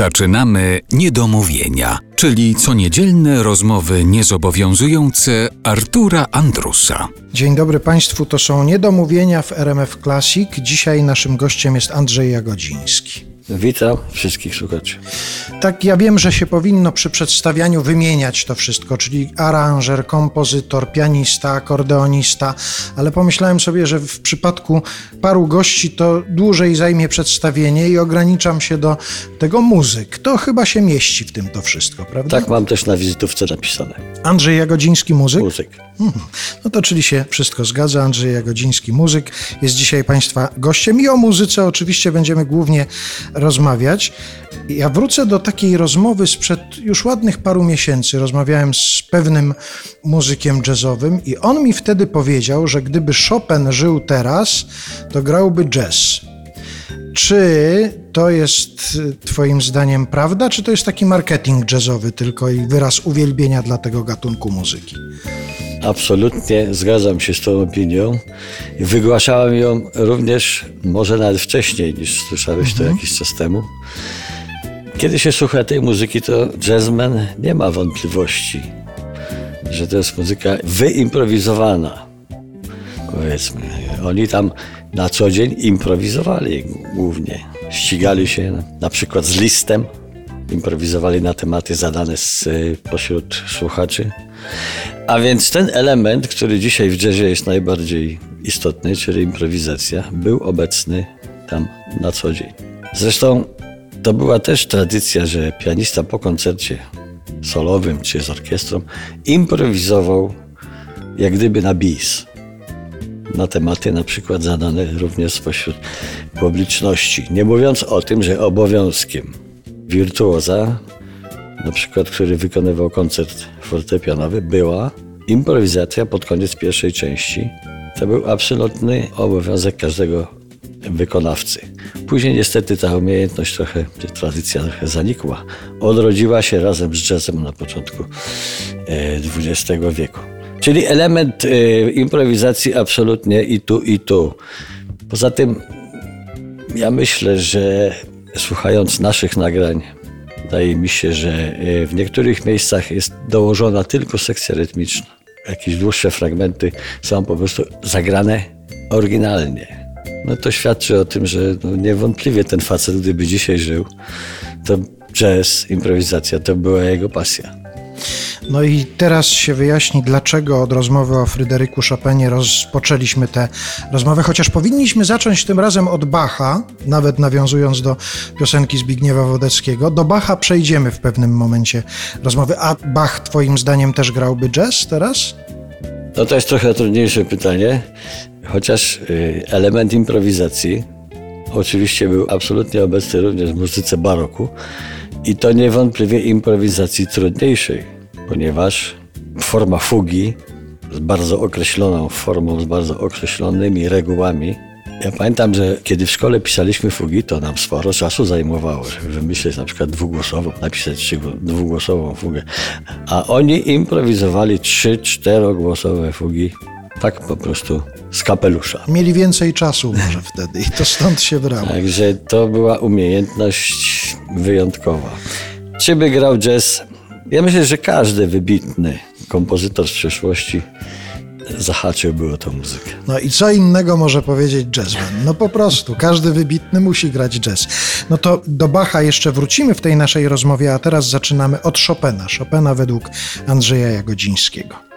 Zaczynamy niedomówienia, czyli coniedzielne rozmowy niezobowiązujące Artura Andrusa. Dzień dobry Państwu, to są niedomówienia w RMF Classic. Dzisiaj naszym gościem jest Andrzej Jagodziński. Witam wszystkich słuchaczy. Tak, ja wiem, że się powinno przy przedstawianiu wymieniać to wszystko, czyli aranżer, kompozytor, pianista, akordeonista, ale pomyślałem sobie, że w przypadku paru gości to dłużej zajmie przedstawienie i ograniczam się do tego muzyk. To chyba się mieści w tym to wszystko, prawda? Tak mam też na wizytówce napisane. Andrzej Jagodziński, muzyk? Muzyk. Mhm. No to czyli się wszystko zgadza. Andrzej Jagodziński, muzyk, jest dzisiaj Państwa gościem i o muzyce oczywiście będziemy głównie rozmawiać. Ja wrócę do takiej rozmowy sprzed już ładnych paru miesięcy. Rozmawiałem z pewnym muzykiem jazzowym i on mi wtedy powiedział, że gdyby Chopin żył teraz, to grałby jazz. Czy to jest Twoim zdaniem prawda, czy to jest taki marketing jazzowy tylko i wyraz uwielbienia dla tego gatunku muzyki? Absolutnie zgadzam się z tą opinią. Wygłaszałem ją również, może nawet wcześniej niż słyszałeś to jakiś czas temu. Kiedy się słucha tej muzyki, to jazzman nie ma wątpliwości, że to jest muzyka wyimprowizowana. Powiedzmy. Oni tam na co dzień improwizowali głównie. Ścigali się na przykład z listem, improwizowali na tematy zadane z, pośród słuchaczy. A więc ten element, który dzisiaj w jazzie jest najbardziej istotny, czyli improwizacja, był obecny tam na co dzień. Zresztą to była też tradycja, że pianista po koncercie solowym czy z orkiestrą improwizował jak gdyby na bis. Na tematy na przykład zadane również spośród publiczności. Nie mówiąc o tym, że obowiązkiem wirtuoza, na przykład który wykonywał koncert fortepianowy, była improwizacja pod koniec pierwszej części. To był absolutny obowiązek każdego wykonawcy. Później niestety ta umiejętność trochę, tradycja trochę zanikła. Odrodziła się razem z jazzem na początku XX wieku. Czyli element y, improwizacji absolutnie i tu, i tu. Poza tym ja myślę, że słuchając naszych nagrań, wydaje mi się, że w niektórych miejscach jest dołożona tylko sekcja rytmiczna. Jakieś dłuższe fragmenty są po prostu zagrane oryginalnie. No to świadczy o tym, że no niewątpliwie ten facet, gdyby dzisiaj żył, to jazz, improwizacja to była jego pasja. No i teraz się wyjaśni, dlaczego od rozmowy o Fryderyku Chopinie rozpoczęliśmy tę rozmowę, chociaż powinniśmy zacząć tym razem od Bacha, nawet nawiązując do piosenki Zbigniewa Wodeckiego. Do Bacha przejdziemy w pewnym momencie rozmowy. A Bach twoim zdaniem też grałby jazz teraz? No to jest trochę trudniejsze pytanie, chociaż element improwizacji oczywiście był absolutnie obecny również w muzyce baroku i to niewątpliwie improwizacji trudniejszej ponieważ forma fugi z bardzo określoną formą, z bardzo określonymi regułami. Ja pamiętam, że kiedy w szkole pisaliśmy fugi, to nam sporo czasu zajmowało, żeby wymyślić na przykład dwugłosową, napisać dwugłosową fugę. A oni improwizowali trzy, czterogłosowe fugi, tak po prostu z kapelusza. Mieli więcej czasu może wtedy i to stąd się brało. Także to była umiejętność wyjątkowa. Czy by grał jazz? Ja myślę, że każdy wybitny kompozytor z przeszłości zahaczyłby o tę muzykę. No i co innego może powiedzieć jazzman? No po prostu, każdy wybitny musi grać jazz. No to do Bacha jeszcze wrócimy w tej naszej rozmowie, a teraz zaczynamy od Chopina. Chopina według Andrzeja Jagodzińskiego.